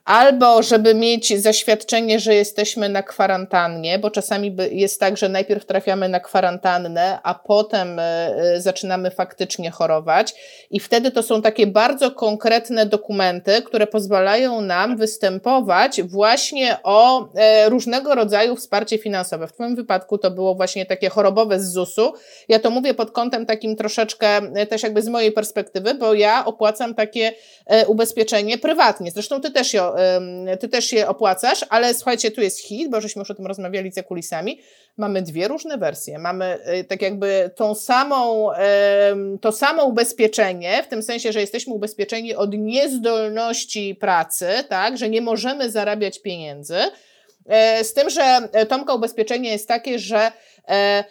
albo żeby mieć zaświadczenie, że jesteśmy na kwarantannie, bo czasami jest tak, że najpierw trafiamy na kwarantannę, a potem e, e, zaczynamy faktycznie chorować. I wtedy to są takie bardzo konkretne dokumenty, które pozwalają nam występować właśnie o e, różnego rodzaju wsparcie finansowe. W Twoim wypadku to było właśnie takie chorobowe z ZUS-u. Ja to mówię pod kątem takim troszeczkę też jakby z mojej perspektywy, bo ja opłacam takie ubezpieczenie prywatnie. Zresztą Ty też je ty też je opłacasz, ale słuchajcie, tu jest hit, bo żeśmy już o tym rozmawiali za kulisami. Mamy dwie różne wersje. Mamy e, tak jakby tą samą, to samo ubezpieczenie, w tym sensie, że jesteśmy ubezpieczeni od niezdolności pracy, tak, że nie możemy zarabiać pieniędzy. E, z tym, że Tomka ubezpieczenie jest takie, że e,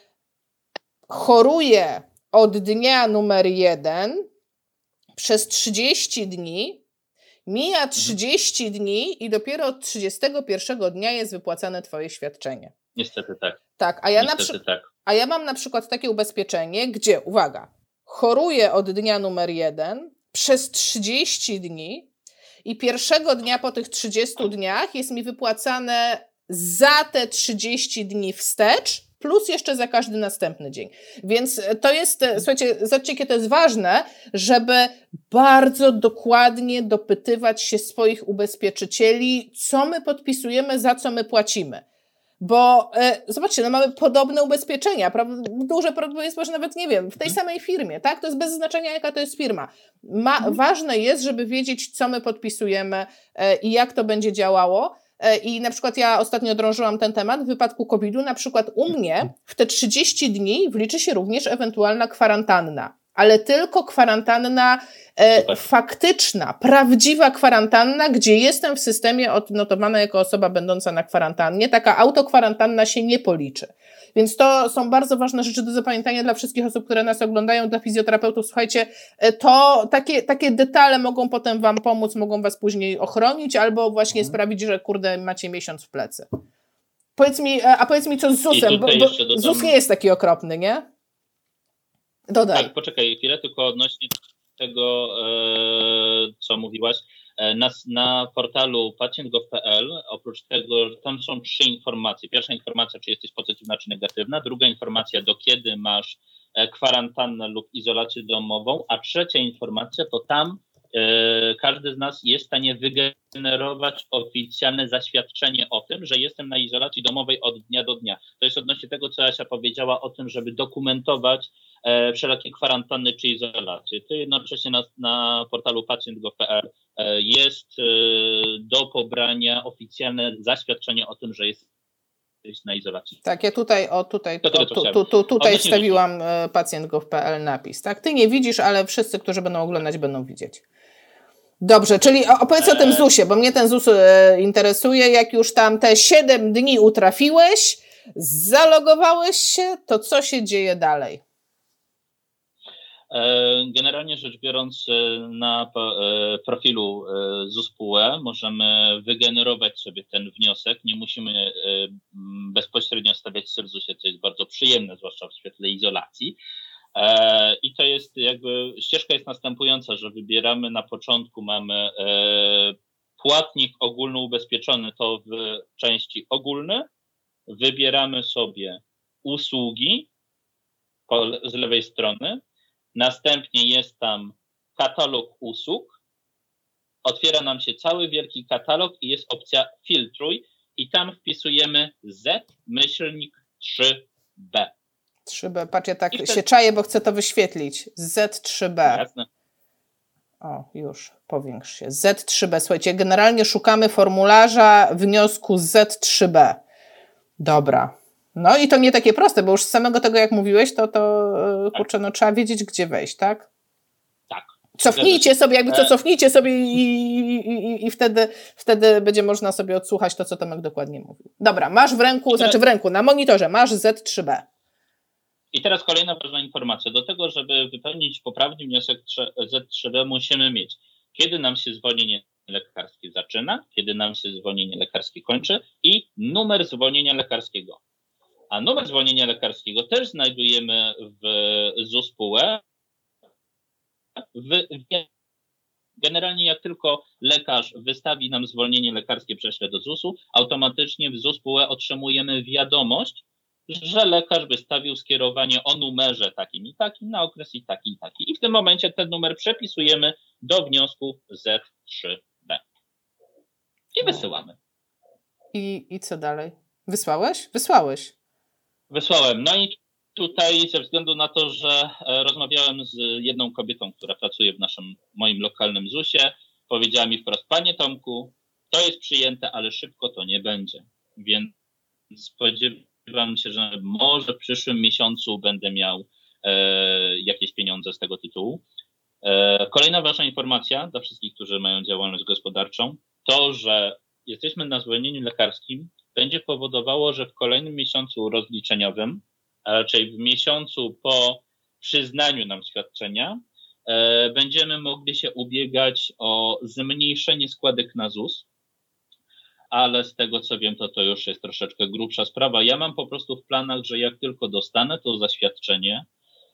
choruje od dnia numer jeden przez 30 dni Mija 30 mhm. dni i dopiero od 31 dnia jest wypłacane Twoje świadczenie. Niestety tak. Tak, a ja, Niestety na przy... tak. a ja mam na przykład takie ubezpieczenie, gdzie, uwaga, choruję od dnia numer jeden przez 30 dni i pierwszego dnia po tych 30 dniach jest mi wypłacane za te 30 dni wstecz plus jeszcze za każdy następny dzień. Więc to jest, słuchajcie, zobaczcie, jakie to jest ważne, żeby bardzo dokładnie dopytywać się swoich ubezpieczycieli, co my podpisujemy, za co my płacimy. Bo e, zobaczcie, no mamy podobne ubezpieczenia. Duże prawdopodobieństwo, że nawet nie wiem, w tej samej firmie, tak? To jest bez znaczenia, jaka to jest firma. Ma, mhm. Ważne jest, żeby wiedzieć, co my podpisujemy e, i jak to będzie działało. E, I na przykład ja ostatnio drążyłam ten temat. W wypadku COVID-u, na przykład u mnie w te 30 dni wliczy się również ewentualna kwarantanna ale tylko kwarantanna e, faktyczna, prawdziwa kwarantanna, gdzie jestem w systemie odnotowana jako osoba będąca na kwarantannie. Taka autokwarantanna się nie policzy. Więc to są bardzo ważne rzeczy do zapamiętania dla wszystkich osób, które nas oglądają, dla fizjoterapeutów. Słuchajcie, e, to takie, takie detale mogą potem Wam pomóc, mogą Was później ochronić albo właśnie mhm. sprawić, że kurde, macie miesiąc w plecy. Powiedz mi, e, a powiedz mi co z ZUS-em, bo, bo ZUS nie jest taki okropny, nie? Dodaj. Tak, poczekaj chwilę, tylko odnośnie tego, e, co mówiłaś. E, na, na portalu pacjent.gov.pl oprócz tego tam są trzy informacje. Pierwsza informacja, czy jesteś pozytywna, czy negatywna. Druga informacja, do kiedy masz e, kwarantannę lub izolację domową. A trzecia informacja, to tam każdy z nas jest w stanie wygenerować oficjalne zaświadczenie o tym, że jestem na izolacji domowej od dnia do dnia. To jest odnośnie tego, co Asia powiedziała o tym, żeby dokumentować e, wszelakie kwarantanny czy izolacje. To jednocześnie na, na portalu pacjent.gov.pl e, jest do pobrania oficjalne zaświadczenie o tym, że jest na izolacji. Tak, ja tutaj, o tutaj, to, tu, tu, tutaj wstawiłam pacjent.gov.pl napis. Tak, ty nie widzisz, ale wszyscy, którzy będą oglądać, będą widzieć. Dobrze, czyli opowiedz o tym ZUS-ie, bo mnie ten ZUS e, interesuje. Jak już tam te 7 dni utrafiłeś, Zalogowałeś się, to co się dzieje dalej? E, generalnie rzecz biorąc, e, na e, profilu ZUS-PUE możemy wygenerować sobie ten wniosek. Nie musimy bezpośrednio stawiać serdusie, co jest bardzo przyjemne, zwłaszcza w świetle izolacji. I to jest jakby, ścieżka jest następująca, że wybieramy na początku, mamy płatnik ogólnoubezpieczony, to w części ogólny. Wybieramy sobie usługi z lewej strony, Następnie jest tam katalog usług. Otwiera nam się cały wielki katalog i jest opcja filtruj i tam wpisujemy Z myślnik 3B. 3B, patrz, ja tak wtedy... się czaję, bo chcę to wyświetlić. Z3B. Jasne. O, już, powiększ się. Z3B. Słuchajcie, generalnie szukamy formularza wniosku Z3B. Dobra. No i to nie takie proste, bo już z samego tego, jak mówiłeś, to, to e, tak. kurczę, no trzeba wiedzieć, gdzie wejść, tak? Tak. Cofnijcie sobie, jakby co, e. cofnijcie sobie i, i, i, i, wtedy, wtedy będzie można sobie odsłuchać to, co Tomek dokładnie mówił. Dobra, masz w ręku, znaczy w ręku, na monitorze masz Z3B. I teraz kolejna ważna informacja. Do tego, żeby wypełnić poprawny wniosek Z3B musimy mieć, kiedy nam się zwolnienie lekarskie zaczyna, kiedy nam się zwolnienie lekarskie kończy i numer zwolnienia lekarskiego. A numer zwolnienia lekarskiego też znajdujemy w ZUS-PUE. Generalnie jak tylko lekarz wystawi nam zwolnienie lekarskie, prześle do ZUS-u, automatycznie w ZUS-PUE otrzymujemy wiadomość, że lekarz wystawił skierowanie o numerze takim i takim na okres i taki i taki. I w tym momencie ten numer przepisujemy do wniosku Z3B. I wysyłamy. I, I co dalej? Wysłałeś? Wysłałeś. Wysłałem. No i tutaj ze względu na to, że e, rozmawiałem z jedną kobietą, która pracuje w naszym, moim lokalnym ZUS-ie, powiedziała mi wprost, panie Tomku, to jest przyjęte, ale szybko to nie będzie. Więc spodziewam się, że może w przyszłym miesiącu będę miał e, jakieś pieniądze z tego tytułu. E, kolejna ważna informacja dla wszystkich, którzy mają działalność gospodarczą, to, że jesteśmy na zwolnieniu lekarskim będzie powodowało, że w kolejnym miesiącu rozliczeniowym, raczej w miesiącu po przyznaniu nam świadczenia, e, będziemy mogli się ubiegać o zmniejszenie składek na ZUS, ale z tego co wiem, to to już jest troszeczkę grubsza sprawa. Ja mam po prostu w planach, że jak tylko dostanę to zaświadczenie,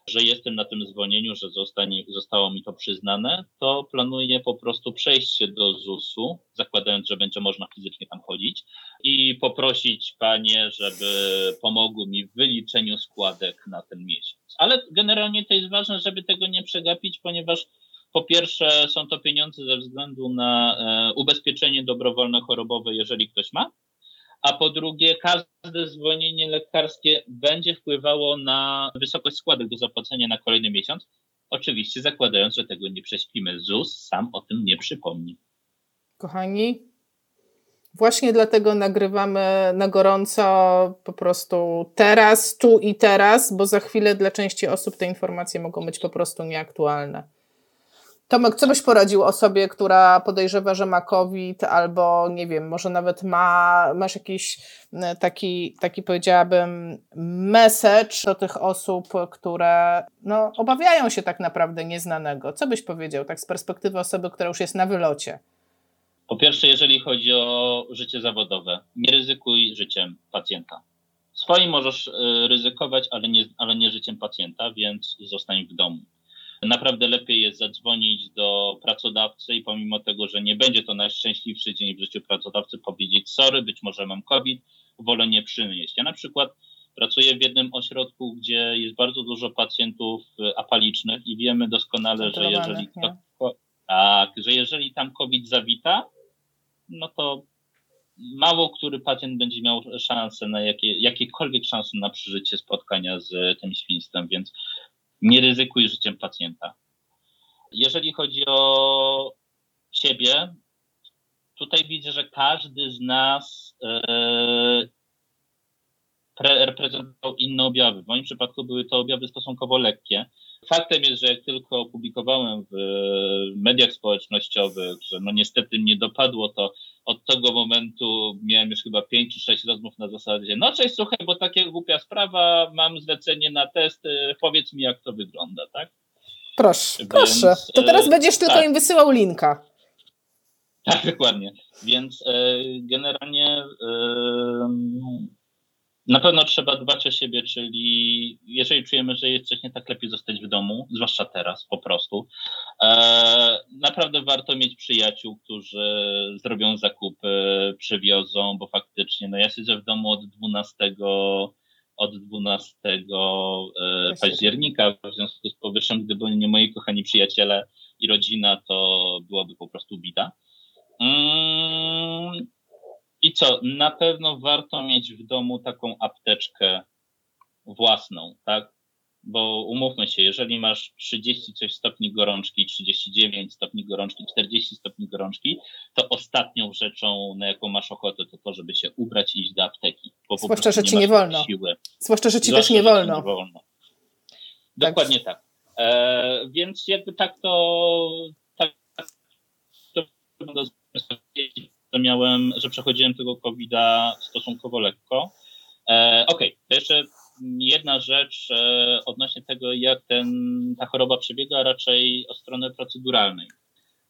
że jestem na tym zwolnieniu, że zostanie, zostało mi to przyznane, to planuję po prostu przejść się do ZUS-u, zakładając, że będzie można fizycznie tam chodzić i poprosić panie, żeby pomogły mi w wyliczeniu składek na ten miesiąc. Ale generalnie to jest ważne, żeby tego nie przegapić, ponieważ po pierwsze są to pieniądze ze względu na e, ubezpieczenie dobrowolne chorobowe, jeżeli ktoś ma, a po drugie każde zwolnienie lekarskie będzie wpływało na wysokość składek do zapłacenia na kolejny miesiąc, oczywiście zakładając, że tego nie prześpimy. ZUS sam o tym nie przypomni. Kochani, właśnie dlatego nagrywamy na gorąco po prostu teraz, tu i teraz, bo za chwilę dla części osób te informacje mogą być po prostu nieaktualne. Tomek, co byś poradził osobie, która podejrzewa, że ma COVID, albo nie wiem, może nawet ma, masz jakiś e, taki, taki powiedziałabym, message do tych osób, które no, obawiają się tak naprawdę nieznanego. Co byś powiedział, tak z perspektywy osoby, która już jest na wylocie? Po pierwsze, jeżeli chodzi o życie zawodowe, nie ryzykuj życiem pacjenta. Swoim możesz e, ryzykować, ale nie, ale nie życiem pacjenta, więc zostań w domu. Naprawdę lepiej jest zadzwonić do pracodawcy i pomimo tego, że nie będzie to najszczęśliwszy dzień w życiu pracodawcy, powiedzieć sorry, być może mam COVID, wolę nie przynieść. Ja na przykład pracuję w jednym ośrodku, gdzie jest bardzo dużo pacjentów apalicznych i wiemy doskonale, że jeżeli, to, tak, że jeżeli tam COVID zawita, no to mało który pacjent będzie miał szansę na jakie, jakiekolwiek szanse na przeżycie spotkania z tym świństwem, więc nie ryzykuj życiem pacjenta. Jeżeli chodzi o siebie, tutaj widzę, że każdy z nas e, reprezentował inne objawy. W moim przypadku były to objawy stosunkowo lekkie. Faktem jest, że jak tylko opublikowałem w mediach społecznościowych, że no niestety mnie dopadło to od tego momentu miałem już chyba pięć czy sześć rozmów na zasadzie, no cześć, słuchaj, bo takie głupia sprawa, mam zlecenie na test, powiedz mi jak to wygląda, tak? Proszę, Więc, proszę. To teraz będziesz tylko tak. im wysyłał linka. Tak, dokładnie. Więc generalnie na pewno trzeba dbać o siebie, czyli jeżeli czujemy, że jest coś nie tak, lepiej zostać w domu, zwłaszcza teraz po prostu. E, naprawdę warto mieć przyjaciół, którzy zrobią zakupy, przywiozą, bo faktycznie, no ja siedzę w domu od 12 od 12 e, października, w związku z powyższym, gdyby nie moi kochani przyjaciele i rodzina, to byłoby po prostu bida. Mm, i co? Na pewno warto mieć w domu taką apteczkę własną, tak? Bo umówmy się, jeżeli masz 30 coś stopni gorączki, 39 stopni gorączki, 40 stopni gorączki, to ostatnią rzeczą, na jaką masz ochotę, to to, żeby się ubrać i iść do apteki. Bo Zwłaszcza, że ci nie wolno. Siły. Zwłaszcza, że ci Zwłaszcza, też nie wolno. nie wolno. Dokładnie tak. tak. E, więc jakby tak to, tak, to że miałem, że przechodziłem tego COVID-a stosunkowo lekko. E, Okej, okay. to jeszcze jedna rzecz e, odnośnie tego, jak ten, ta choroba przebiega, raczej o stronę proceduralnej.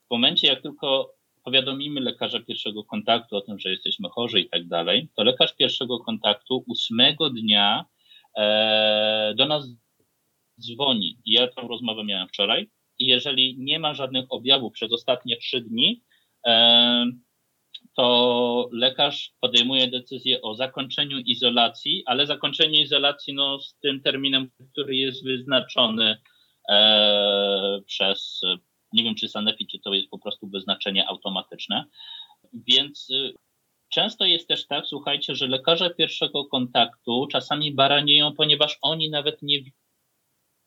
W momencie, jak tylko powiadomimy lekarza pierwszego kontaktu o tym, że jesteśmy chorzy i tak dalej, to lekarz pierwszego kontaktu ósmego dnia e, do nas dzwoni. Ja tą rozmowę miałem wczoraj i jeżeli nie ma żadnych objawów przez ostatnie trzy dni, e, to lekarz podejmuje decyzję o zakończeniu izolacji, ale zakończenie izolacji no, z tym terminem, który jest wyznaczony e, przez, nie wiem czy Sanefi, czy to jest po prostu wyznaczenie automatyczne. Więc e, często jest też tak, słuchajcie, że lekarze pierwszego kontaktu czasami baranieją, ponieważ oni nawet nie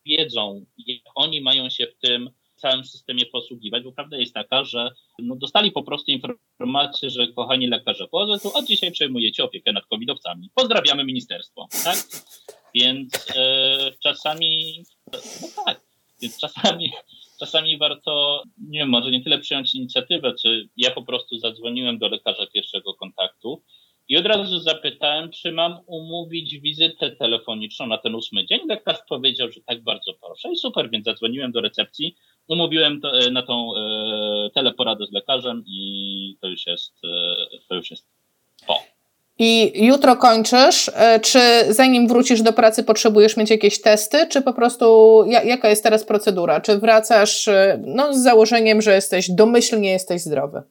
wiedzą, jak oni mają się w tym całym systemie posługiwać, bo prawda jest taka, że no, dostali po prostu informację, że kochani lekarze POZ, to od dzisiaj przejmujecie opiekę nad covidowcami. Pozdrawiamy ministerstwo, tak? Więc e, czasami, no tak, więc czasami, czasami warto, nie wiem, może nie tyle przyjąć inicjatywę, czy ja po prostu zadzwoniłem do lekarza pierwszego kontaktu i od razu zapytałem, czy mam umówić wizytę telefoniczną na ten ósmy dzień. Lekarz powiedział, że tak bardzo proszę i super, więc zadzwoniłem do recepcji umówiłem to, e, na tą e, teleporadę z lekarzem i to już jest, e, to już jest po. I jutro kończysz. E, czy zanim wrócisz do pracy, potrzebujesz mieć jakieś testy, czy po prostu jaka jest teraz procedura? Czy wracasz e, no, z założeniem, że jesteś domyślnie jesteś zdrowy?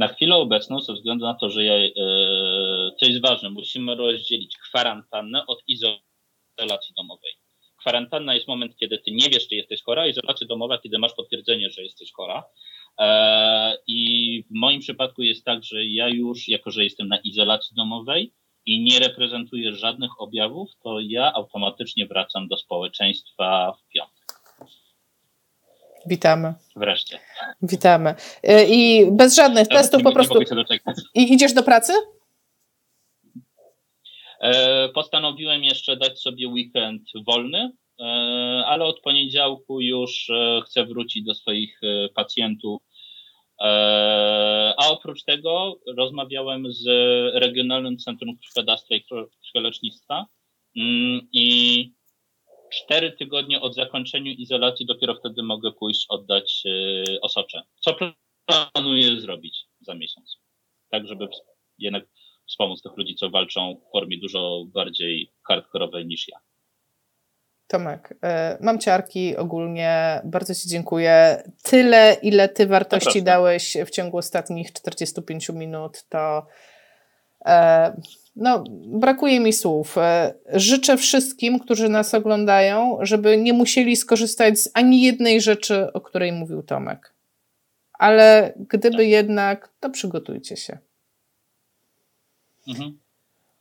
Na chwilę obecną, ze względu na to, że ja, to jest ważne, musimy rozdzielić kwarantannę od izolacji domowej. Kwarantanna jest moment, kiedy ty nie wiesz, czy jesteś chora, izolacja domowa, kiedy masz potwierdzenie, że jesteś chora. E, I w moim przypadku jest tak, że ja już, jako że jestem na izolacji domowej i nie reprezentuję żadnych objawów, to ja automatycznie wracam do społeczeństwa w piątek. Witamy. Wreszcie. Witamy. E, I bez żadnych testów po prostu. I idziesz do pracy? E, postanowiłem jeszcze dać sobie weekend wolny, e, ale od poniedziałku już chcę wrócić do swoich pacjentów. A oprócz tego rozmawiałem z Regionalnym Centrum Krwiodawstwa i Krwiolecznictwa mm, i cztery tygodnie od zakończenia izolacji dopiero wtedy mogę pójść oddać osocze. Co planuję zrobić za miesiąc? Tak, żeby jednak wspomóc tych ludzi, co walczą w formie dużo bardziej hardkorowej niż ja. Tomek, e, mam ciarki ogólnie. Bardzo Ci dziękuję. Tyle, ile Ty wartości dałeś w ciągu ostatnich 45 minut, to e, no, brakuje mi słów. E, życzę wszystkim, którzy nas oglądają, żeby nie musieli skorzystać z ani jednej rzeczy, o której mówił Tomek. Ale gdyby tak. jednak, to przygotujcie się. Mhm.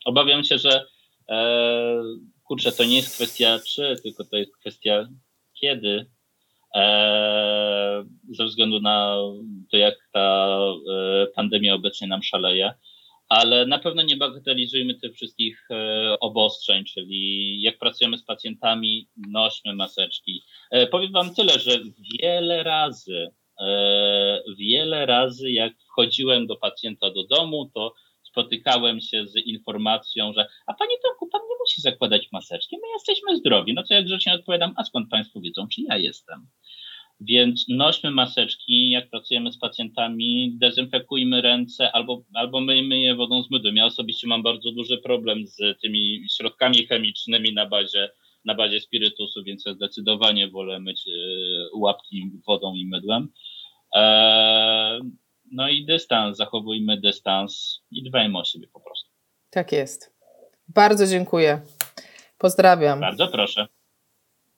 Obawiam się, że e, kurczę, to nie jest kwestia czy, tylko to jest kwestia kiedy. E, ze względu na to, jak ta e, pandemia obecnie nam szaleje. Ale na pewno nie bagatelizujmy tych wszystkich e, obostrzeń, czyli jak pracujemy z pacjentami, nośmy maseczki. E, powiem Wam tyle, że wiele razy e, wiele razy, jak wchodziłem do pacjenta do domu, to spotykałem się z informacją, że a panie Tomku, pan nie musi zakładać maseczki, my jesteśmy zdrowi. No to jak grzecznie odpowiadam, a skąd państwo wiedzą, czy ja jestem? Więc nośmy maseczki, jak pracujemy z pacjentami, dezynfekujmy ręce albo, albo myjmy je wodą z mydłem. Ja osobiście mam bardzo duży problem z tymi środkami chemicznymi na bazie, na bazie spirytusu, więc ja zdecydowanie wolę myć e, łapki wodą i mydłem. E, no i dystans, zachowujmy dystans i dbajmy o siebie po prostu. Tak jest. Bardzo dziękuję. Pozdrawiam. Bardzo proszę.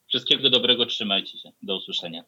Wszystkiego dobrego, trzymajcie się. Do usłyszenia.